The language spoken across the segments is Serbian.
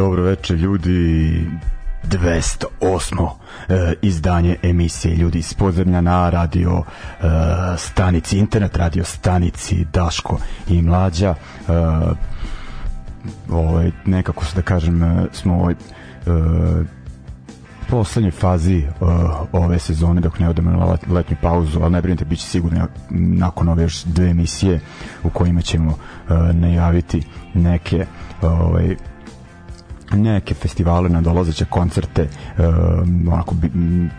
Dobro veče ljudi, 208. E, izdanje emisije Ljudi iz podzemlja na radio e, stanici, internet radio stanici Daško i Mlađa. E, ovaj, nekako su da kažem e, smo ovaj, e, poslednjoj fazi uh, ove sezone dok ne odemo na letnju pauzu, ali ne brinite, bit će sigurno nakon ove još dve emisije u kojima ćemo uh, najaviti neke uh, ovaj, neke festivale na dolazeće koncerte um, onako bi, um,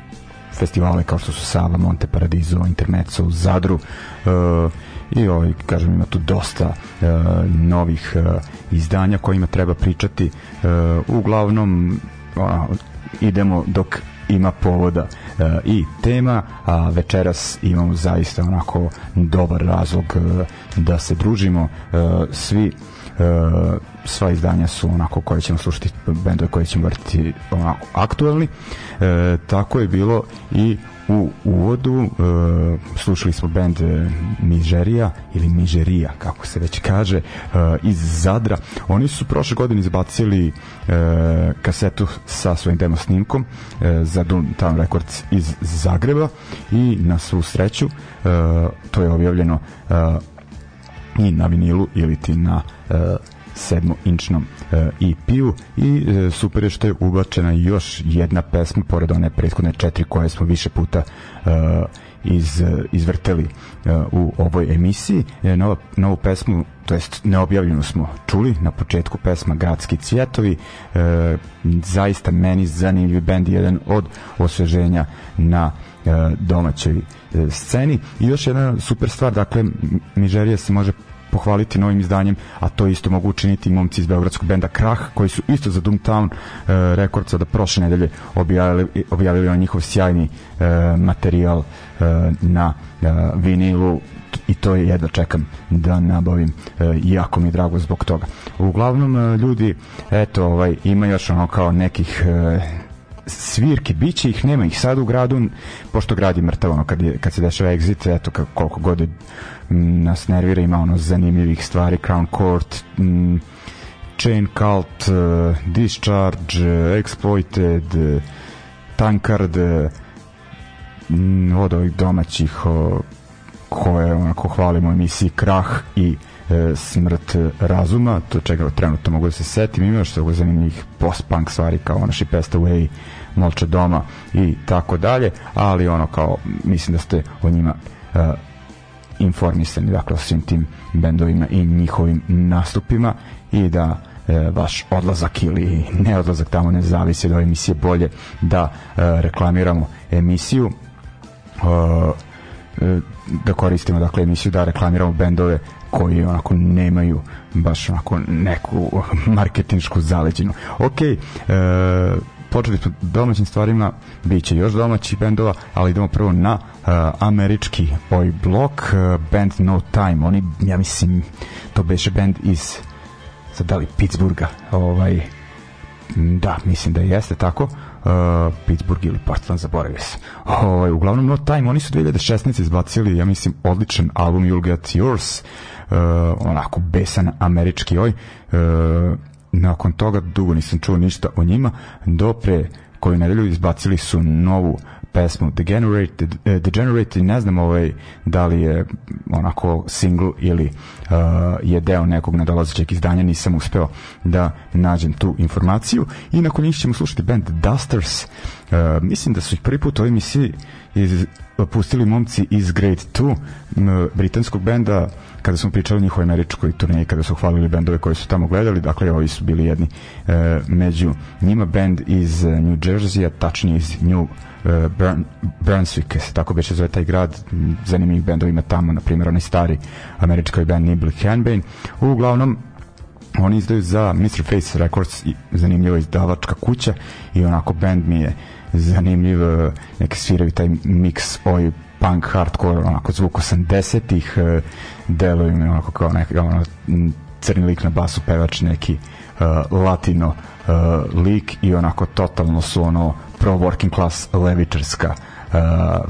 festivale kao što su Sava, Monte Paradiso, Intermezzo u Zadru uh, i ovaj, kažem, ima tu dosta uh, novih uh, izdanja kojima treba pričati uh, uglavnom ona, idemo dok ima povoda e, i tema, a večeras imamo zaista onako dobar razlog e, da se družimo. E, svi sva izdanja su onako koje ćemo slušati bendove koje ćemo vrtiti onako aktuelni e, tako je bilo i u uvodu e, slušali smo bend e, ili Nigerija kako se već kaže e, iz Zadra oni su prošle godine izbacili e, kasetu sa svojim demo snimkom e, za Downtown Records iz Zagreba i na svu sreću e, to je objavljeno e, i na vinilu ili ti na e, sedmoinčnom e, EP-u i e, super je što je ubačena još jedna pesma pored one prethodne četiri koje smo više puta e, iz, izvrteli e, u ovoj emisiji. E, nova, novu pesmu, to jest neobjavljenu smo čuli na početku pesma Gradski cvjetovi. E, zaista meni zanimljiv bend jedan od osveženja na e, E, domaćoj e, sceni. I još jedna super stvar, dakle, Nigerija se može pohvaliti novim izdanjem, a to isto mogu učiniti momci iz beogradskog benda Krah, koji su isto za Doomtown e, rekord sada prošle nedelje objavili, objavili on njihov sjajni e, materijal e, na e, vinilu i to je jedva čekam da nabavim e, jako mi je drago zbog toga uglavnom e, ljudi eto ovaj ima još ono kao nekih e, svirke, bit će ih, nema ih sad u gradu, pošto grad je mrtav, ono, kad, je, kad se dešava exit, eto, kako, koliko god mm, nas nervira, ima ono zanimljivih stvari, Crown Court, m, mm, Chain Cult, uh, Discharge, e, Exploited, e, Tankard, uh, od ovih domaćih, uh, koje onako hvalimo emisiji Krah i uh, E, smrt razuma, to čega trenutno mogu da se setim, ima što je zanimljivih post-punk stvari kao ono She Passed Away, Molče doma i tako dalje, ali ono kao mislim da ste o njima e, informisani, dakle o svim tim bendovima i njihovim nastupima i da e, vaš odlazak ili ne odlazak tamo ne zavisi da ove emisije bolje da e, reklamiramo emisiju e, e da koristimo dakle emisiju da reklamiramo bendove koji onako nemaju baš onako neku marketinšku zaleđinu. Ok, e, počeli smo domaćim stvarima, bit će još domaćih bendova, ali idemo prvo na uh, američki oj block, uh, band No Time. Oni, ja mislim, to beše band iz, sad da li, Pittsburgha, ovaj, da, mislim da jeste tako, uh, Pittsburgh ili Portland, zaboravio se. Ovaj, uglavnom, No Time, oni su 2016. izbacili, ja mislim, odličan album You'll Get Yours, Eh, onako besan američki oj eh, nakon toga dugo nisam čuo ništa o njima do pre koju nedelju izbacili su novu pesmu Degenerated, Degenerate eh, ne znam ovaj, da li je onako single ili uh, je deo nekog nadalazećeg izdanja, nisam uspeo da nađem tu informaciju i nakon njih ćemo slušati band Dusters uh, mislim da su ih prvi put u emisiji uh, iz, pustili momci iz Grade 2 britanskog benda kada smo pričali o njihovoj američkoj turneji kada su hvalili bendove koje su tamo gledali dakle ovi su bili jedni e, među njima bend iz e, New Jersey a tačnije iz New e, Brun, Brunswick, se tako beše zove taj grad, zanimljivih bendova ima tamo, na primjer, onaj stari američki band Nibble Handbane. Uglavnom, oni izdaju za Mr. Face Records, zanimljiva izdavačka kuća i onako band mi je zanimljiv, neke sviraju taj mix oj punk hardcore, onako zvuk 80-ih, e, deluju mi onako kao neki ono, crni lik na basu, pevač neki uh, latino uh, lik i onako totalno su ono pro working class levičarska uh,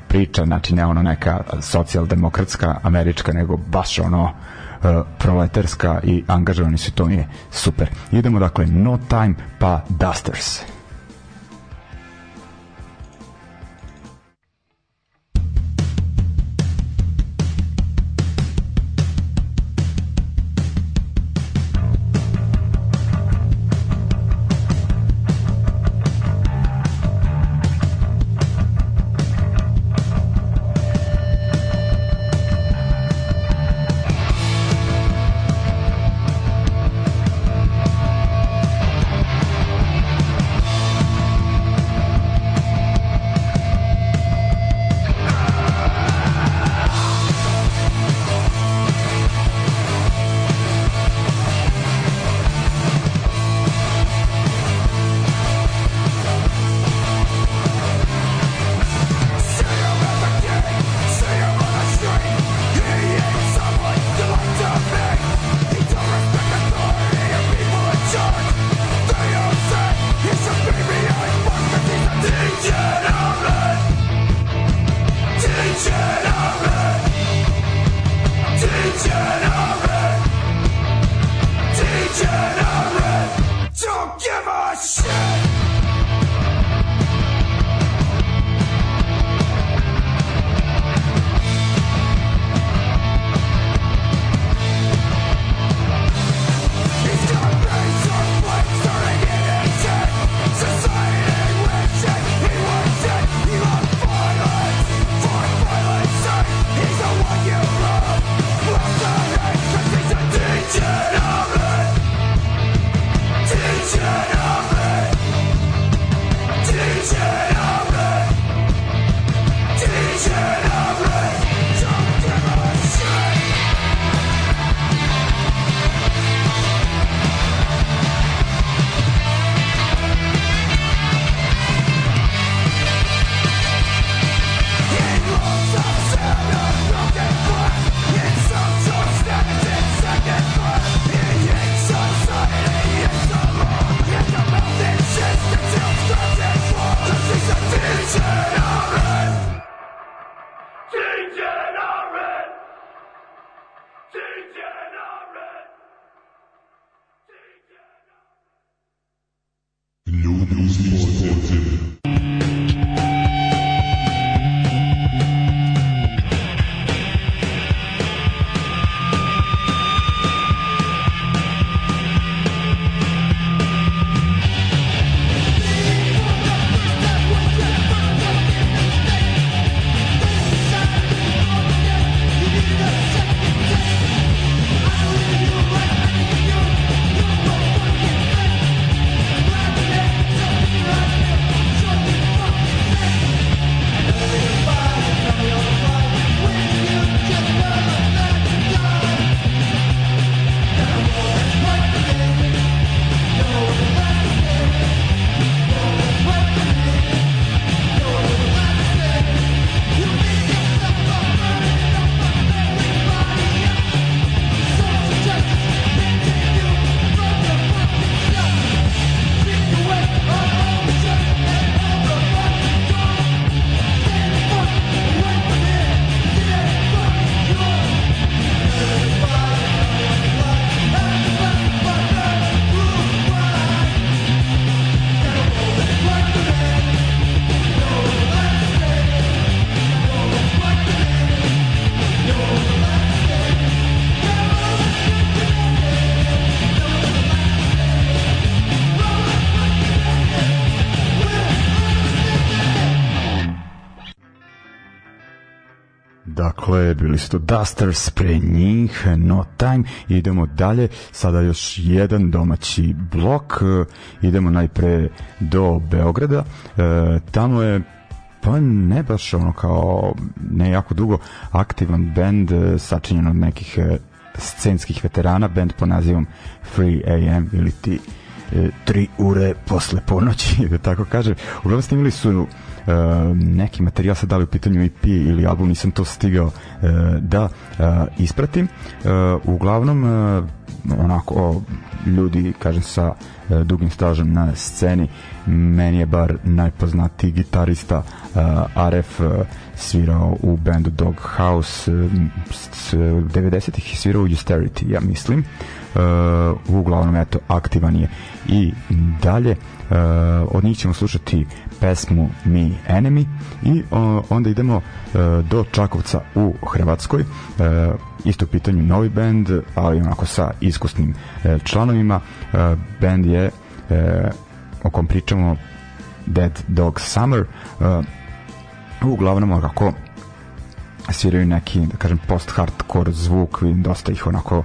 priča, znači ne ono neka socijaldemokratska, američka, nego baš ono uh, proletarska i angažovani su to je super. Idemo dakle No Time pa Dusters. bili su to Dusters pre njih, No Time. Idemo dalje, sada još jedan domaći blok. Idemo najpre do Beograda. E, tamo je pa ne baš ono kao ne jako dugo aktivan bend e, sačinjen od nekih e, scenskih veterana, bend po nazivom Free AM ili ti tri ure posle ponoći, da tako kažem. Uglavnom snimili su e, neki materijal, sad da li u pitanju EP ili album, nisam to stigao eh, da eh, ispratim. Eh, uglavnom, onako, o, ljudi, kažem, sa dugim stažem na sceni, meni je bar najpoznatiji gitarista e, Aref svirao u bendu Dog House, e, 90-ih je svirao u Austerity, ja mislim uglavnom eto aktivan je i dalje od njih ćemo slušati pesmu Me Enemy i onda idemo e, do Čakovca u Hrvatskoj e, isto u pitanju novi bend ali onako sa iskusnim e, članovima e, bend je e, o kom pričamo Dead Dog Summer e, uglavnom kako sviraju neki, da kažem, post-hardcore zvuk, vidim dosta ih onako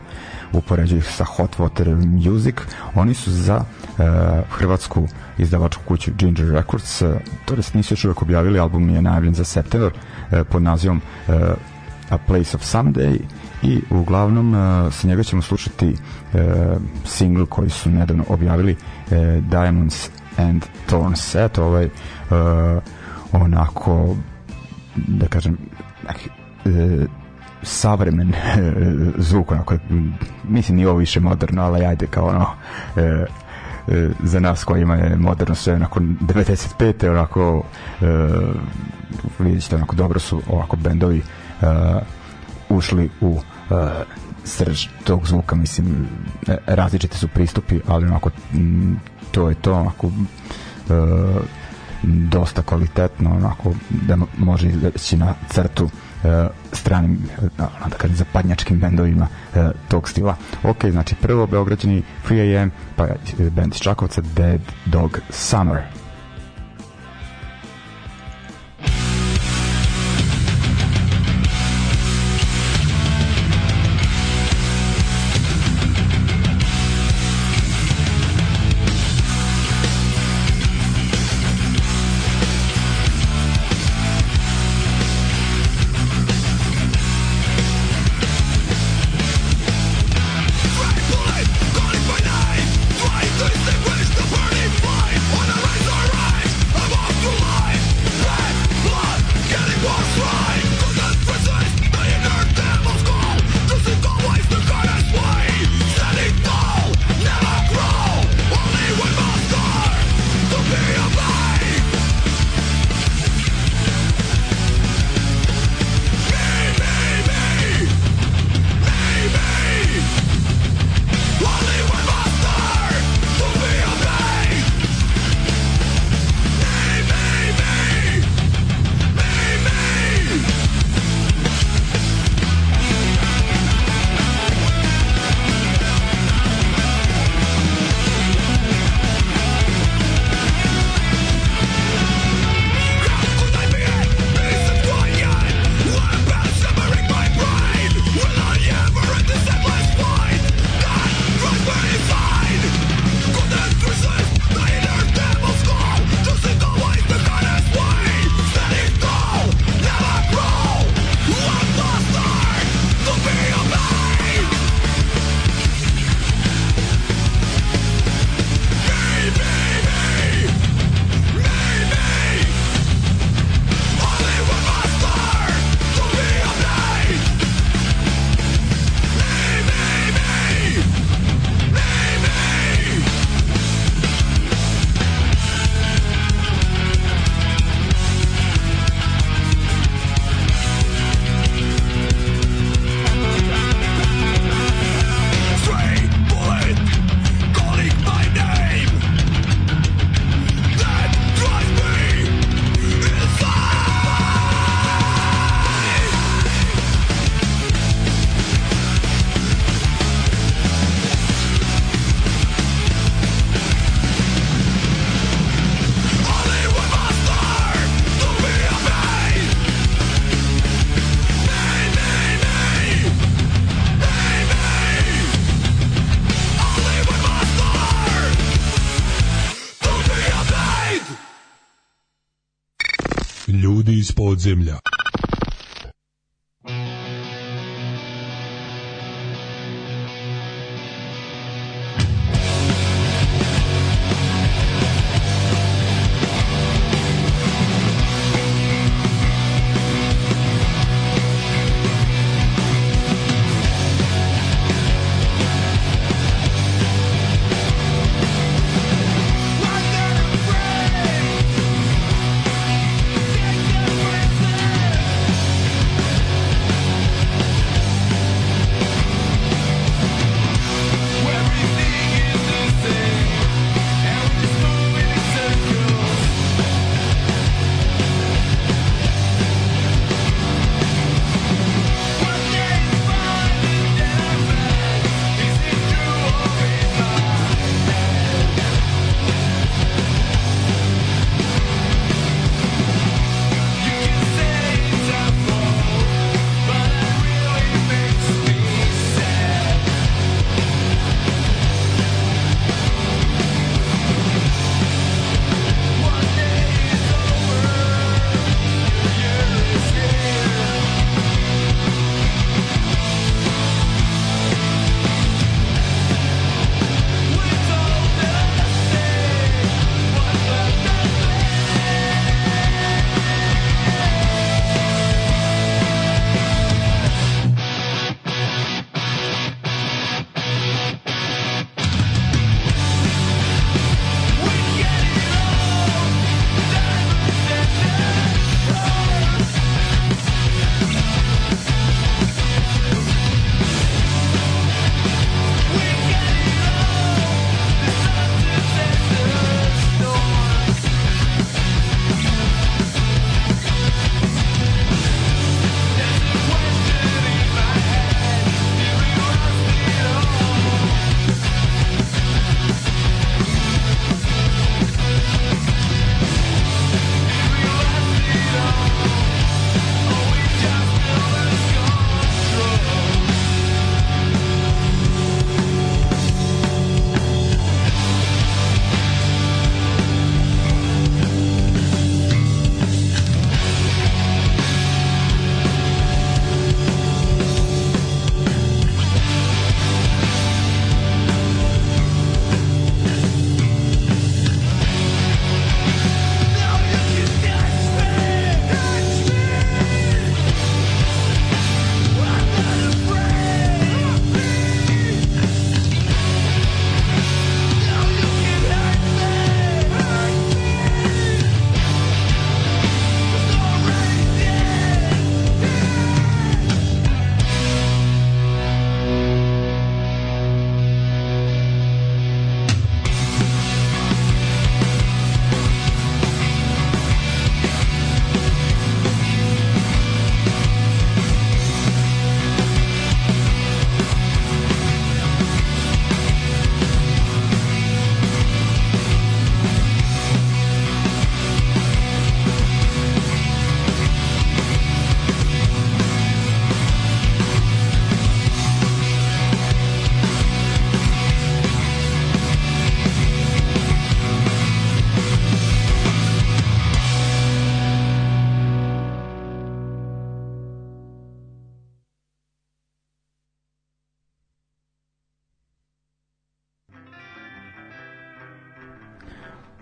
upoređuju sa Hot Water Music, oni su za Eh, hrvatsku izdavačku kuću Ginger Records. Eh, to jest nisu još uvek objavili, album je najavljen za september eh, pod nazivom A Place of Someday i uglavnom sa njega ćemo slušati single koji su nedavno objavili Diamonds and Thorns. Eto, ovaj onako da kažem savremen zvuk, onako, mislim nije ovo više moderno, ali ajde kao ono, E, za nas kojima je moderno sve nakon 95. onako e, vidjet ćete onako dobro su ovako bendovi uh, ušli u e, srž tog zvuka mislim e, različiti su pristupi ali onako to je to onako e, dosta kvalitetno onako da može izaći na crtu E, stranim, e, da kažem, zapadnjačkim bendovima e, tog stila. Ok, znači prvo Beograđani Free AM, pa bend iz Čakovca Dead Dog Summer.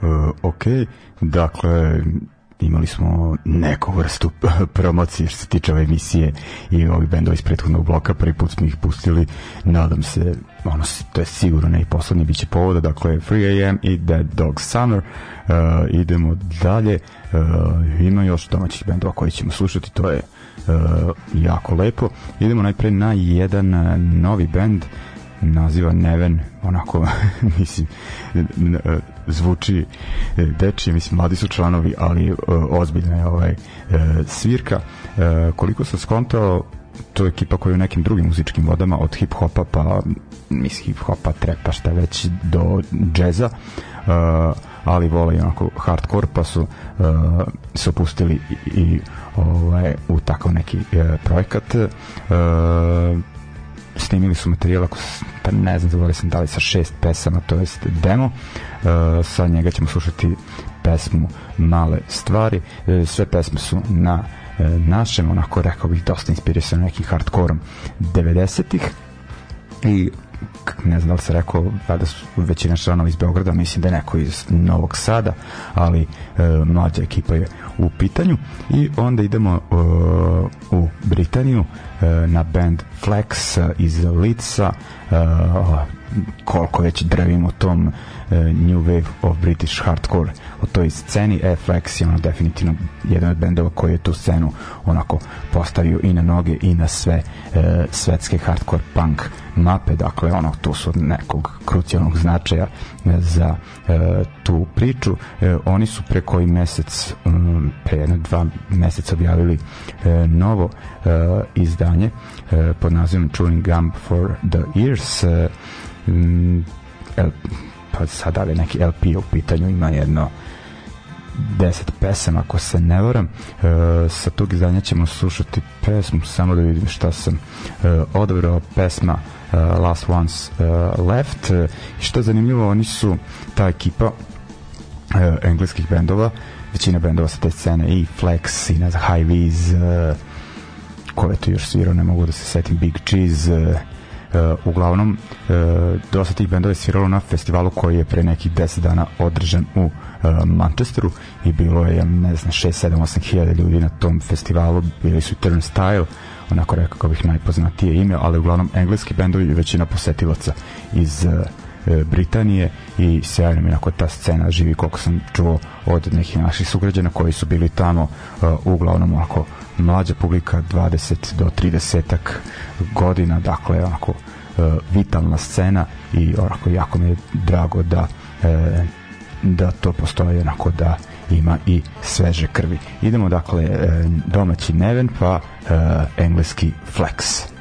Uh, ok, dakle, imali smo neku vrstu promocije što se tiče ove emisije i ovih bendova iz prethodnog bloka, prvi put smo ih pustili, nadam se, ono, to je sigurno ne i poslednji, bit će povoda, dakle, 3am i Dead Dog Summer, uh, idemo dalje, uh, ima još domaćih bendova koji ćemo slušati, to je uh, jako lepo, idemo najpre na jedan uh, novi bend, naziva Neven, onako, mislim, zvuči e, dečije, mislim, mladi su članovi, ali e, ozbiljna je ovaj e, svirka. Koliko sam skontao, to je ekipa koja je u nekim drugim muzičkim vodama od hip hopa pa mis hip hopa trepa šta već do džeza uh, ali vole onako hardcore pa su uh, se opustili i, i ovaj, u takav neki uh, projekat uh, snimili su materijal ako pa ne znam zaboravio sam da li sa šest pesama to jest demo uh, sa njega ćemo slušati pesmu Male stvari e, sve pesme su na e, našem onako rekao bih dosta inspirisano nekim hardkorom 90-ih i ne znam da li se rekao, da su većina članova iz Beograda, mislim da je neko iz Novog Sada, ali e, mlađa ekipa je u pitanju. I onda idemo e, u Britaniju e, na band Flex e, iz Lica, e, koliko već drvimo tom E, New Wave of British Hardcore o toj sceni, FX je ono definitivno jedan od bendova koji je tu scenu onako postavio i na noge i na sve e, svetske hardcore punk mape, dakle ono tu su nekog krucijalnog značaja za e, tu priču e, oni su pre koji mesec m, pre jedno dva meseca objavili e, novo e, izdanje e, pod nazivom Chewing Gum for the Ears e, m, pa sad ali neki LP u pitanju ima jedno 10 pesama ako se ne varam e, sa tog izdanja ćemo slušati pesmu samo da vidim šta sam e, odabrao pesma e, Last Ones e, Left e, što je zanimljivo oni su ta ekipa e, engleskih bendova većina bendova sa te scene i Flex i ne znam High Viz e, ko je tu još svirao ne mogu da se setim Big Cheese e, Eh, uglavnom eh, dosta tih bendova je sviralo na festivalu koji je pre nekih 10 dana održan u eh, Manchesteru i bilo je, ne znam, 6, 7, 8 hiljada ljudi na tom festivalu, bili su Turnstile, onako rekao kao bih najpoznatije ime, ali uglavnom engleski bendovi i većina posetilaca iz Britanije i sjajno mi onako ta scena živi koliko sam čuo od nekih naših sugrađana koji su bili tamo uglavnom onako mlađa publika 20 do 30 godina, dakle onako e, vitalna scena i onako jako mi je drago da e, da to postoji onako da ima i sveže krvi. Idemo dakle e, domaći Neven pa engleski Flex.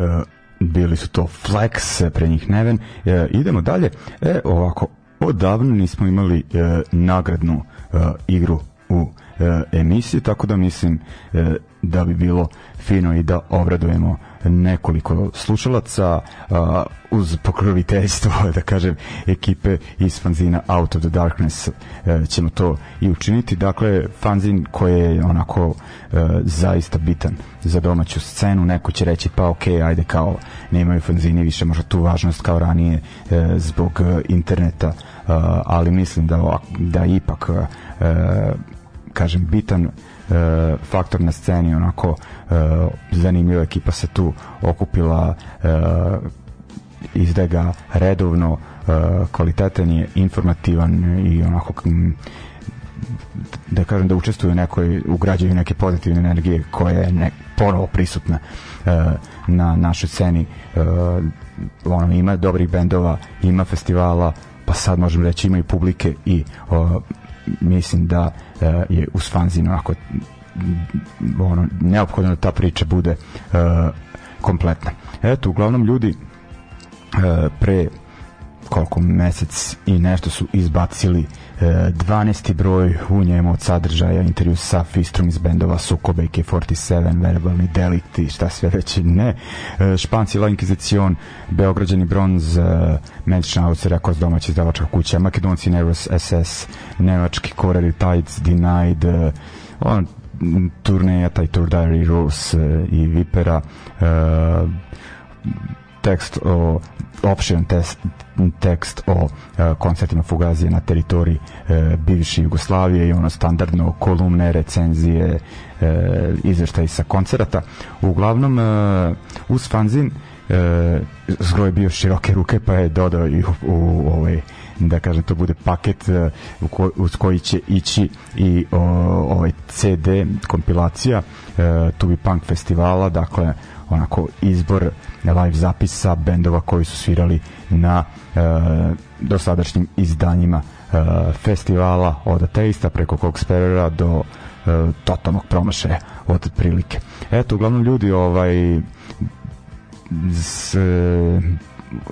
Eh, bili su to Flex, pre njih Neven. E, eh, idemo dalje. E, ovako, odavno nismo imali e, nagradnu e, igru u e, emisiji, tako da mislim e, da bi bilo fino i da obradujemo nekoliko slušalaca uh, uz pokroviteljstvo, da kažem, ekipe iz fanzina Out of the Darkness uh, ćemo to i učiniti. Dakle, fanzin koji je onako uh, zaista bitan za domaću scenu. Neko će reći, pa ok, ajde kao, nemaju fanzini više možda tu važnost kao ranije uh, zbog uh, interneta, uh, ali mislim da, da ipak uh, kažem, bitan uh, E, faktor na sceni onako e, zanimljiva ekipa se tu okupila e, izdaje ga redovno kvalitetan je informativan i onako da kažem da učestvuju nekoj ugrađaju neke pozitivne energije koja je ne, ponovo prisutna na našoj sceni e, ono, ima dobrih bendova ima festivala pa sad možemo reći ima i publike i mislim da e, je uz fanzin onako ono, neophodno da ta priča bude e, kompletna. Eto, uglavnom ljudi e, pre koliko mesec i nešto su izbacili 12. E, broj u njemu od sadržaja intervju sa Fistrom iz bendova Sukoba IK47, Verbalni delikti, šta sve već ne. E, Španci La Inquisition, Beograđani Bronz, e, Mention Outsider, ako domaća izdavačka kuća, Makedonci Nervous SS, Nemački Corelli Tides, Denied, on, turneja, taj Tour Diary Rules i Vipera, tekst o opširan test, tekst o e, koncertima Fugazije na teritoriji e, bivše Jugoslavije i ono standardno kolumne, recenzije, e, izveštaj sa koncerata. Uglavnom, e, uz fanzin e, zgro bio široke ruke pa je dodao i u, u ovaj da kažem to bude paket e, u ko, uz koji će ići i o, ovaj CD kompilacija e, Tubi Punk festivala dakle onako izbor live zapisa bendova koji su svirali na e, dosadašnjim izdanjima e, festivala od Ateista preko Coxperera do e, totalnog promašaja od prilike. Eto, uglavnom ljudi ovaj s, e,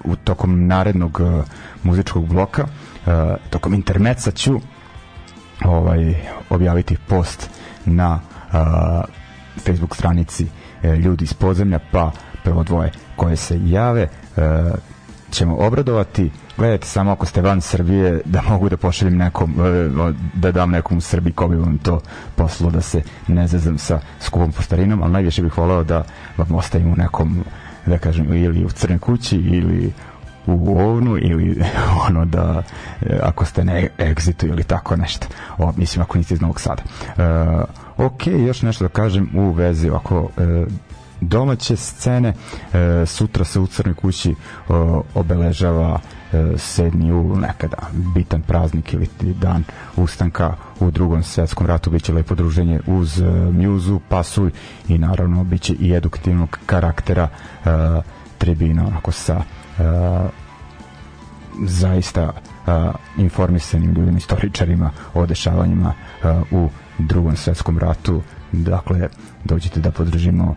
u tokom narednog e, muzičkog bloka e, tokom intermeca ću ovaj objaviti post na e, Facebook stranici e, ljudi iz podzemlja pa e, prvo dvoje koje se jave e, ćemo obradovati gledajte samo ako ste van Srbije da mogu da pošaljem nekom e, da dam nekom u Srbiji ko bi vam to poslo da se ne zezam sa skupom postarinom, ali najviše bih voleo da vam ostavim u nekom da kažem ili u crnoj kući ili u ovnu ili ono da e, ako ste na egzitu ili tako nešto o, mislim ako niste iz Novog Sada e, ok, još nešto da kažem u vezi ovako e, domaće scene. E, sutra se u Crnoj kući e, obeležava e, 7. jul, nekada bitan praznik ili dan ustanka u drugom svetskom ratu. Biće lepo druženje uz e, mjuzu, pasulj i naravno biće i eduktivnog karaktera e, tribina onako sa e, zaista a, e, informisanim ljudima, istoričarima o dešavanjima a, e, u drugom svetskom ratu. Dakle, dođite da podržimo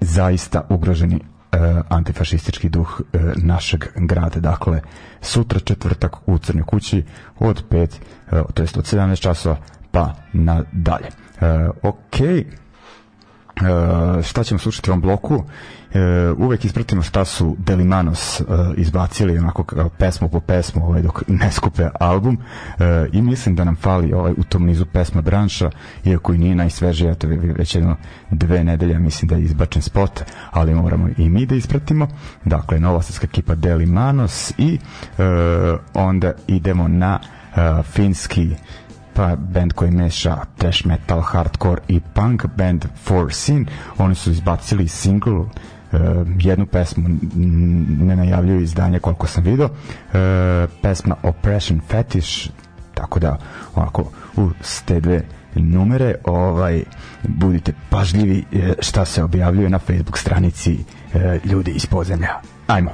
zaista ugroženi e, antifašistički duh e, našeg grada. Dakle, sutra četvrtak u Crnoj kući od 5, e, to jest od 17 časova pa nadalje. E, okej, okay Uh, šta ćemo slušati u ovom bloku uh, uvek ispratimo šta su Delimanos uh, e, izbacili onako kao pesmu po pesmu ovaj, dok ne skupe album i mislim da nam fali ovaj, u tom nizu pesma Branša iako i nije najsvežija to je već jedno dve nedelje mislim da je izbačen spot ali moramo i mi da ispratimo dakle nova srpska ekipa Delimanos i onda idemo na finski pa band koji meša trash metal, hardcore i punk band For Sin. Oni su izbacili single Uh, jednu pesmu ne najavljuju izdanje koliko sam video uh, pesma Oppression Fetish tako da ovako u ste dve numere ovaj budite pažljivi eh, šta se objavljuje na Facebook stranici uh, ljudi iz podzemlja ajmo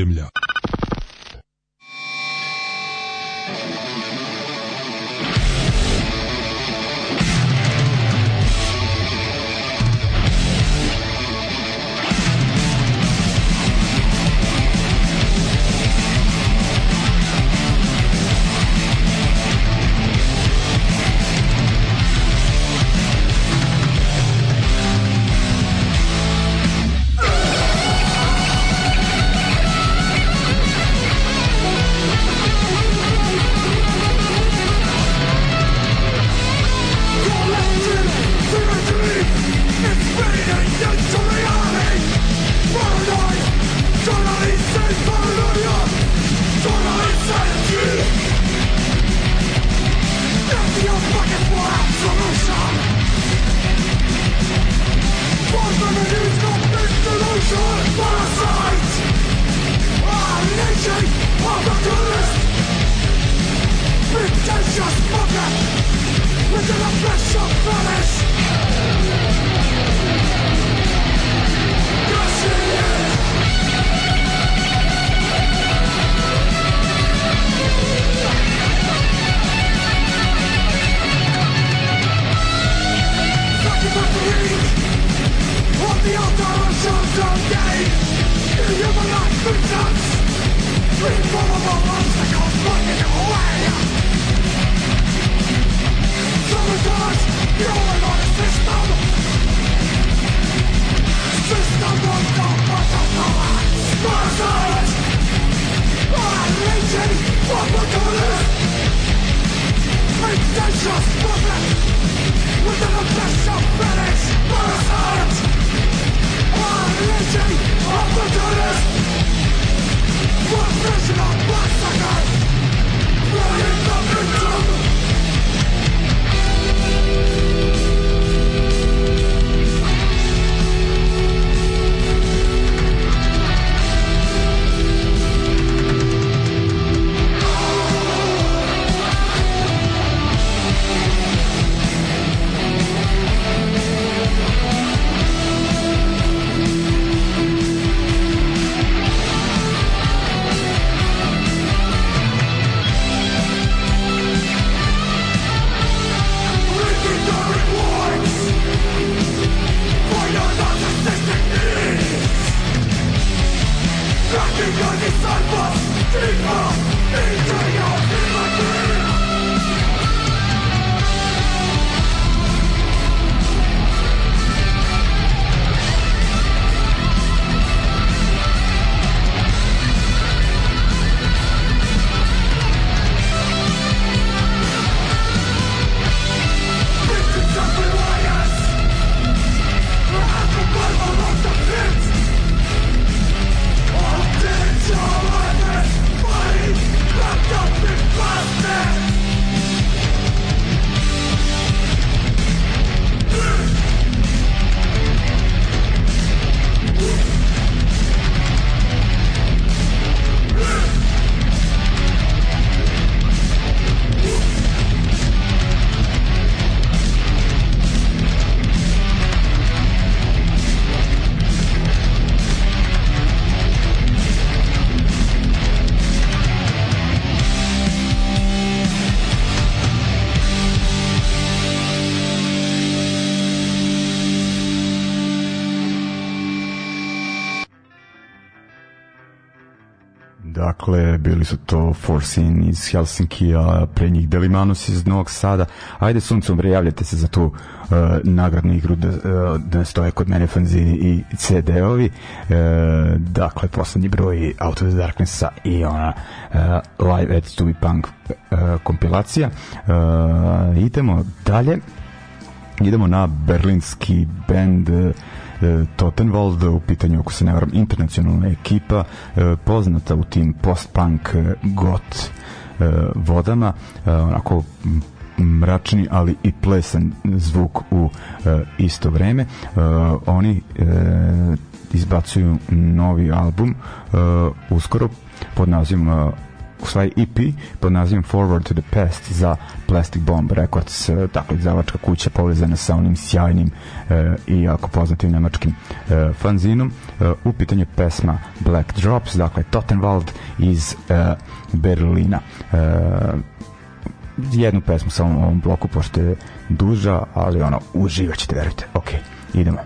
земля. your disciples, deeper into su to Forsin iz Helsinkija, pre njih Delimanos iz Novog Sada. Ajde suncom, bre, javljate se za tu uh, nagradnu igru da, uh, da stoje kod mene fanzini i CD-ovi. Uh, dakle, poslednji broj Out of the Darknessa i ona uh, Live at to be Punk uh, kompilacija. Uh, idemo dalje. Idemo na berlinski band uh, E, Tottenwald u pitanju, ako se ne varam, internacionalna ekipa e, poznata u tim post-punk e, got vodama, onako mračni, ali i plesan zvuk u isto vreme. Oni izbacuju novi album uskoro pod nazivom u stvari EP pod nazivom Forward to the Past za Plastic Bomb Records, e, tako izdavačka kuća povezana sa onim sjajnim e, i jako poznatim nemačkim e, fanzinom. E, u pitanju pesma Black Drops, dakle Tottenwald iz e, Berlina. E, jednu pesmu samo u ovom bloku, pošto je duža, ali ono, uživat ćete, verujte. Ok, idemo.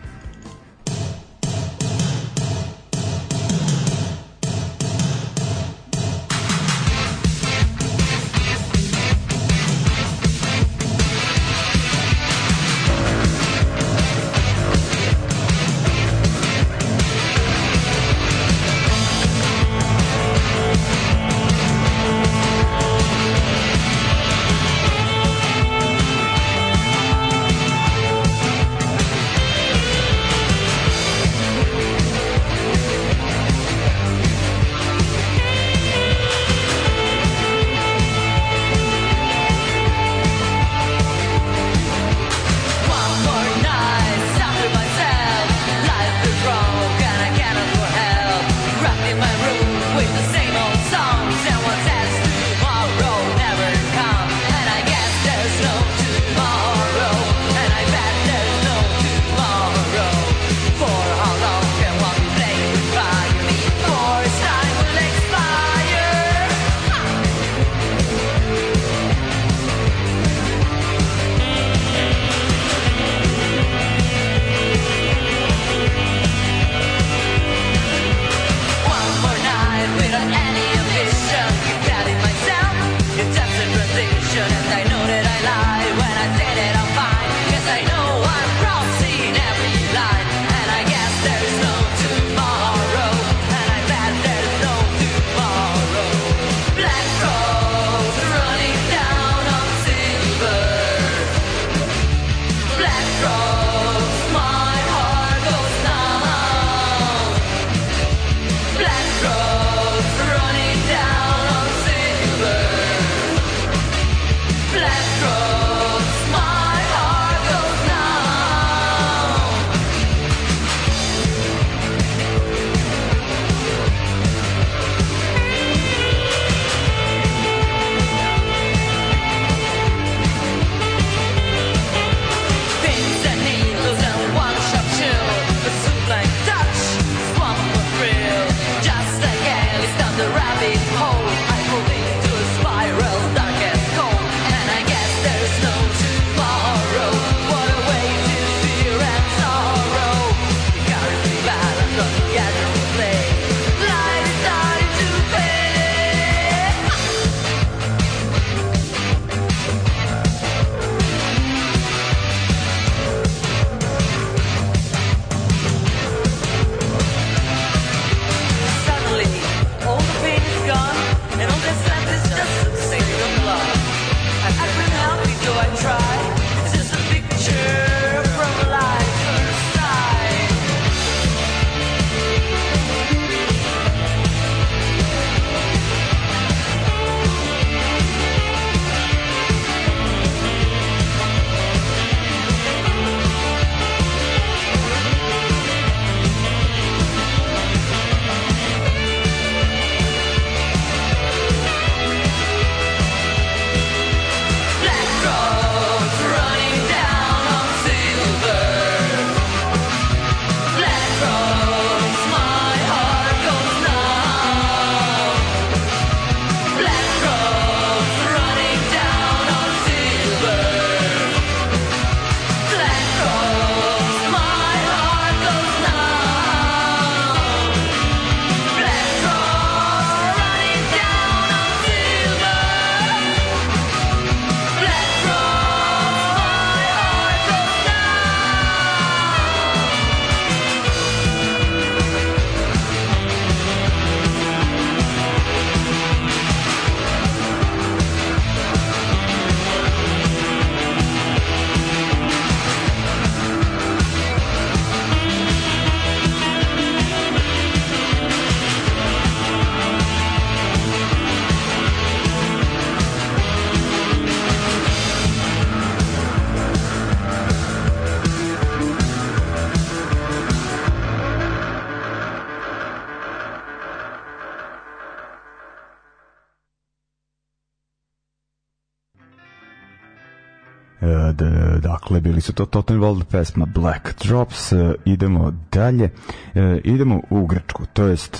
su to Totten World pesma Black Drops. E, idemo dalje. E, idemo u Grčku. To jest,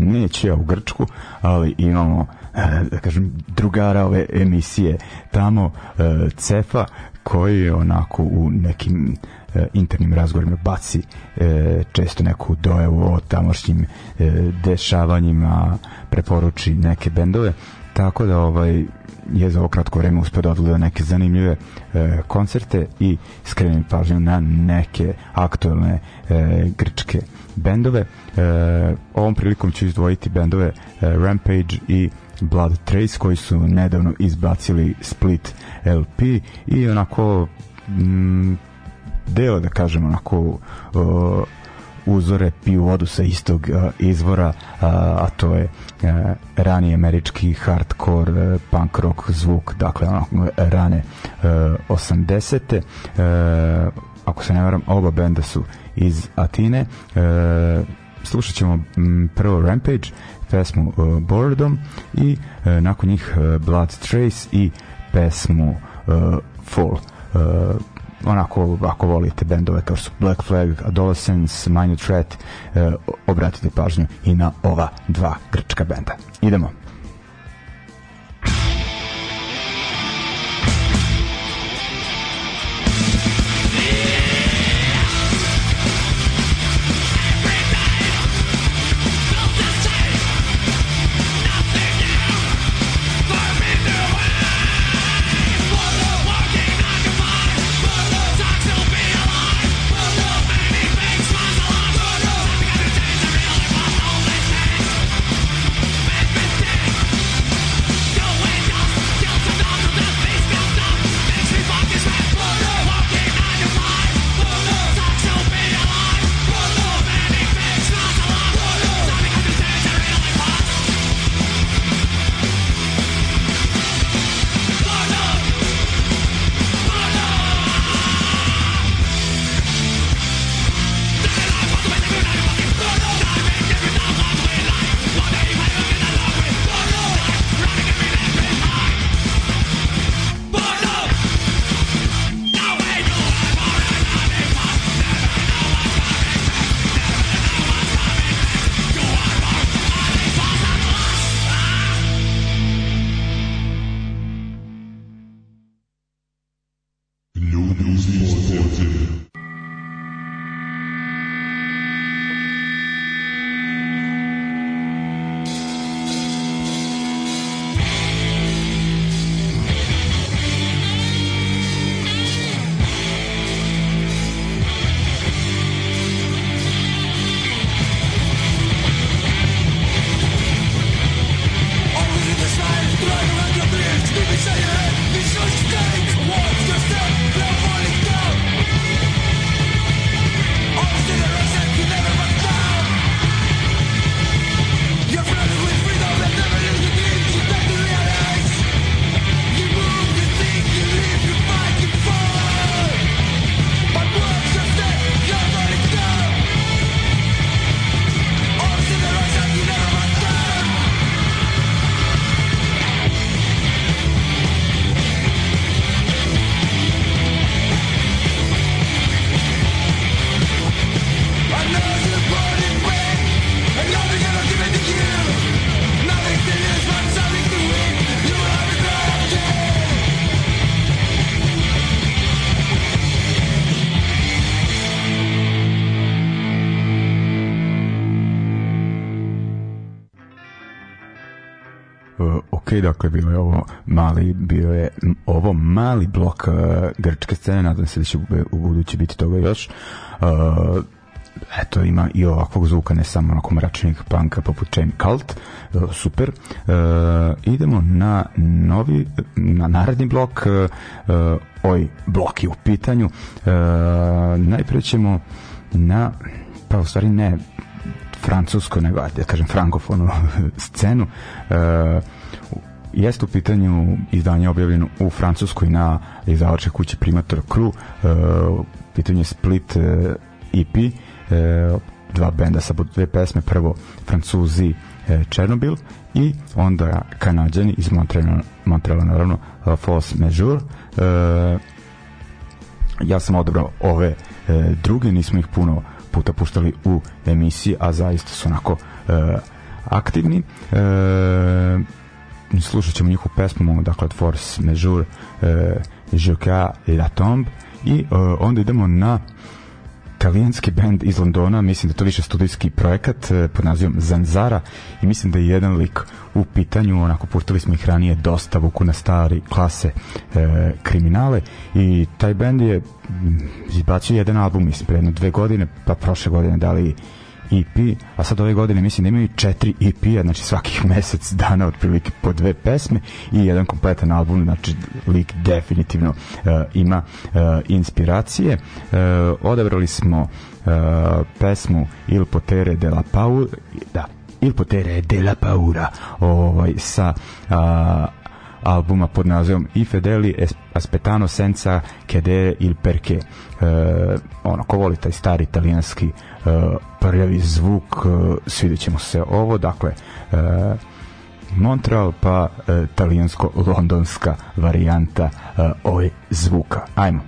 neće ja u Grčku, ali imamo e, da kažem, drugara ove emisije tamo, Cefa, koji je onako u nekim internim razgovorima baci često neku dojevu o tamošnjim dešavanjima preporuči neke bendove tako da ovaj je za ovo kratko vreme uspeo da odgleda neke zanimljive e, koncerte i skrenim pažnju na neke aktuelne e, grčke bendove. E, ovom prilikom ću izdvojiti bendove e, Rampage i Blood Trace koji su nedavno izbacili Split LP i onako m, mm, dela da kažem onako o, uzore piju vodu sa istog uh, izvora, a to je rani američki hardcore uh, punk rock zvuk, dakle ono, rane 80. E, te e, ako se ne varam, oba benda su iz Atine. Uh, slušat ćemo prvo Rampage, pesmu uh, Boredom i nakon njih uh, Blood Trace i pesmu Fall onako ako volite bendove kao su Black Flag, Adolescence, Minor Threat, e, obratite pažnju i na ova dva grčka benda. Idemo. dakle bilo je ovo mali, bio je ovo mali blok uh, grčke scene, nadam se da će u, u budući biti toga još. Uh, eto ima i ovakvog zvuka ne samo onako mračnih panka poput Chain Cult uh, super e, idemo na novi na naredni blok e, oj blok je u pitanju e, najpre ćemo na pa u stvari ne francusko nego da kažem frankofonu scenu e, jeste u pitanju izdanje objavljeno u Francuskoj na izdavačkoj kući Primator Crew. Uh, pitanje je Split uh, e, EP, uh, e, dva benda sa dve pesme, prvo Francuzi uh, Černobil i onda Kanadjani iz Montreala, Montreala naravno, uh, Fosse Mejour. Uh, ja sam odabrao ove e, druge, nismo ih puno puta puštali u emisiji, a zaista su onako e, aktivni. E, Mm, slušat ćemo njihovu pesmu, dakle, Force Majeur, e, eh, Joka et La Tombe, i e, onda idemo na italijanski band iz Londona, mislim da to više studijski projekat eh, pod nazivom Zanzara i mislim da je jedan lik u pitanju, onako puštali smo ih ranije dosta vuku na stari klase eh, kriminale i taj band je mm, izbacio jedan album, mislim, pre jedno dve godine, pa prošle godine dali EP, a sad ove godine mislim da imaju četiri EP-a, znači svakih mesec dana otprilike po dve pesme i jedan kompletan album, znači lik definitivno uh, ima uh, inspiracije. Uh, odabrali smo uh, pesmu Il potere della paura, da, Il potere della paura, ovaj, sa uh, albuma pod nazivom I Fedeli Aspetano Senza Chedere il Perché. E, ono, ko voli taj stari italijanski e, prljavi zvuk, e, svidjet ćemo se ovo, dakle, e, Montreal pa e, talijansko-londonska varijanta e, ove ovaj zvuka. Ajmo.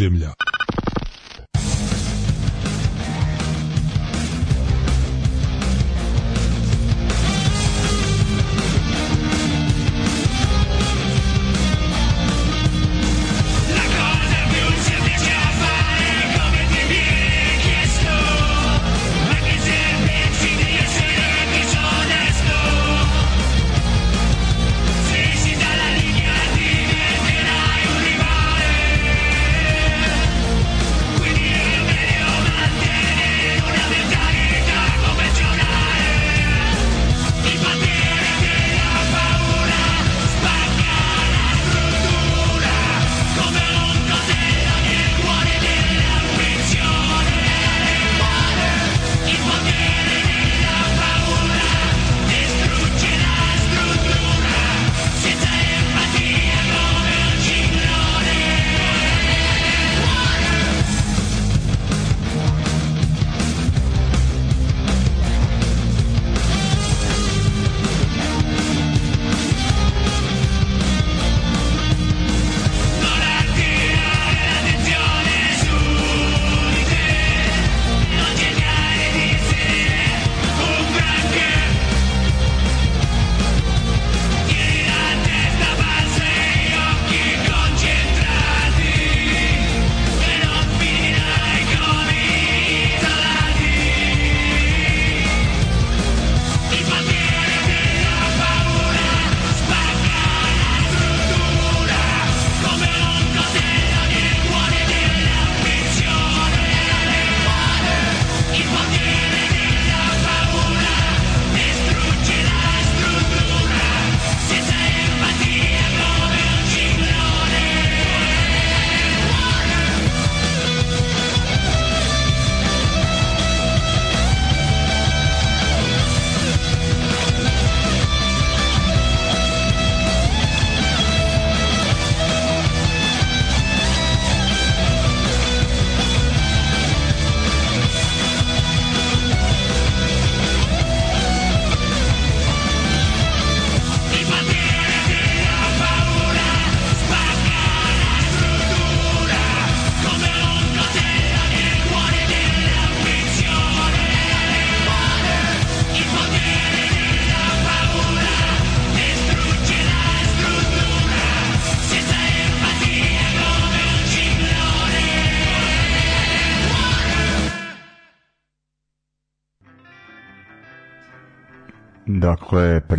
земля.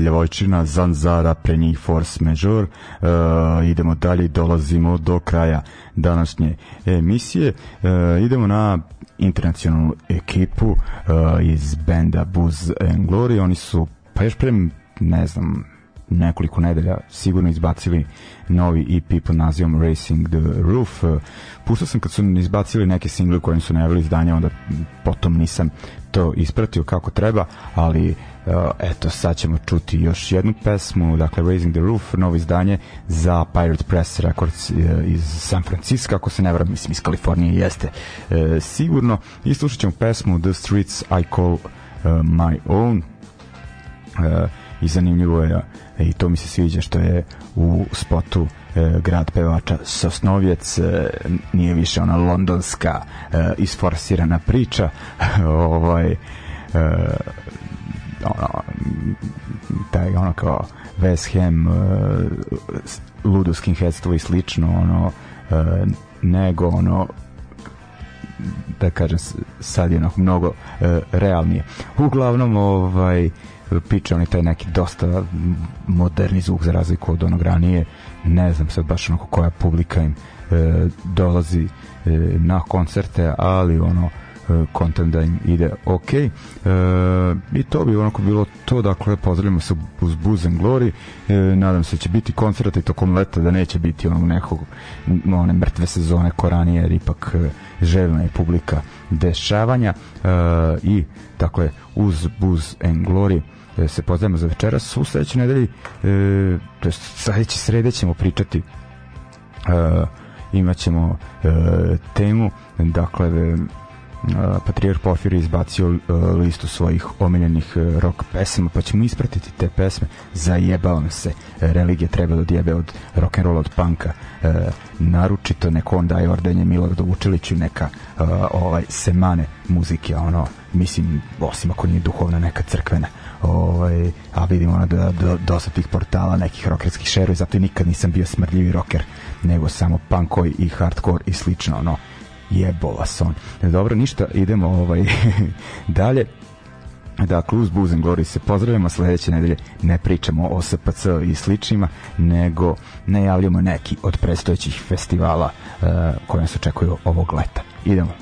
Ljevojčina, Zanzara, pre njih Force Major. E, idemo dalje dolazimo do kraja današnje emisije. E, idemo na internacionalnu ekipu e, iz benda Buzz and Glory. Oni su, pa još pre, ne znam, nekoliko nedelja sigurno izbacili novi EP pod nazivom Racing the Roof. E, Puštao sam kad su izbacili neke single kojim su najavili izdanje, onda potom nisam to ispratio kako treba, ali Eh, eto, sad ćemo čuti još jednu pesmu, dakle Raising the Roof, novo izdanje za Pirate Press Records eh, iz San Francisco, ako se ne vram, mislim iz Kalifornije jeste e, sigurno. I slušat ćemo pesmu The Streets I Call My Own. E, I zanimljivo je, i to mi se sviđa što je u spotu e, grad pevača Sosnovjec e, nije više ona londonska e, isforsirana priča ovaj e, ono, taj ono kao West Ham uh, ludo skinheadstvo i slično ono uh, nego ono da kažem sad je onako mnogo uh, realnije uglavnom ovaj piče on taj neki dosta moderni zvuk za razliku od onog ranije ne znam sad baš onako koja publika im e, dolazi e, na koncerte ali ono kontam eh, da ide ok e, i to bi onako bilo to dakle pozdravljamo se uz Booze and Glory e, nadam se da će biti koncerta i tokom leta da neće biti onog nekog one mrtve sezone koranije ranije jer ipak željna je publika dešavanja e, i dakle uz Booze and Glory se pozdravimo za večeras u sledećoj nedelji e, to je sledeće srede ćemo pričati e, imaćemo e, temu dakle Patriar Porfir izbacio e, listu svojih omiljenih e, rock pesama, pa ćemo ispratiti te pesme. Zajebao nam se. Religija treba da odjebe od rock'n'rolla, od panka. E, Naručito neko on daje ordenje Miloradu Vučiliću neka ovaj, semane muzike, ono, mislim, osim ako nije duhovna, neka crkvena ovaj, a vidimo ono da do, da, dosta tih portala nekih rokerskih šerova zato i nikad nisam bio smrdljivi roker nego samo punkoj i hardcore i slično ono Jebo vas on. E, dobro, ništa, idemo ovaj, dalje. Da, uz Buzen Glory se pozdravljamo sledeće nedelje. Ne pričamo o SPC i sličnima, nego najavljamo neki od predstojećih festivala uh, e, koje nas očekuju ovog leta. Idemo.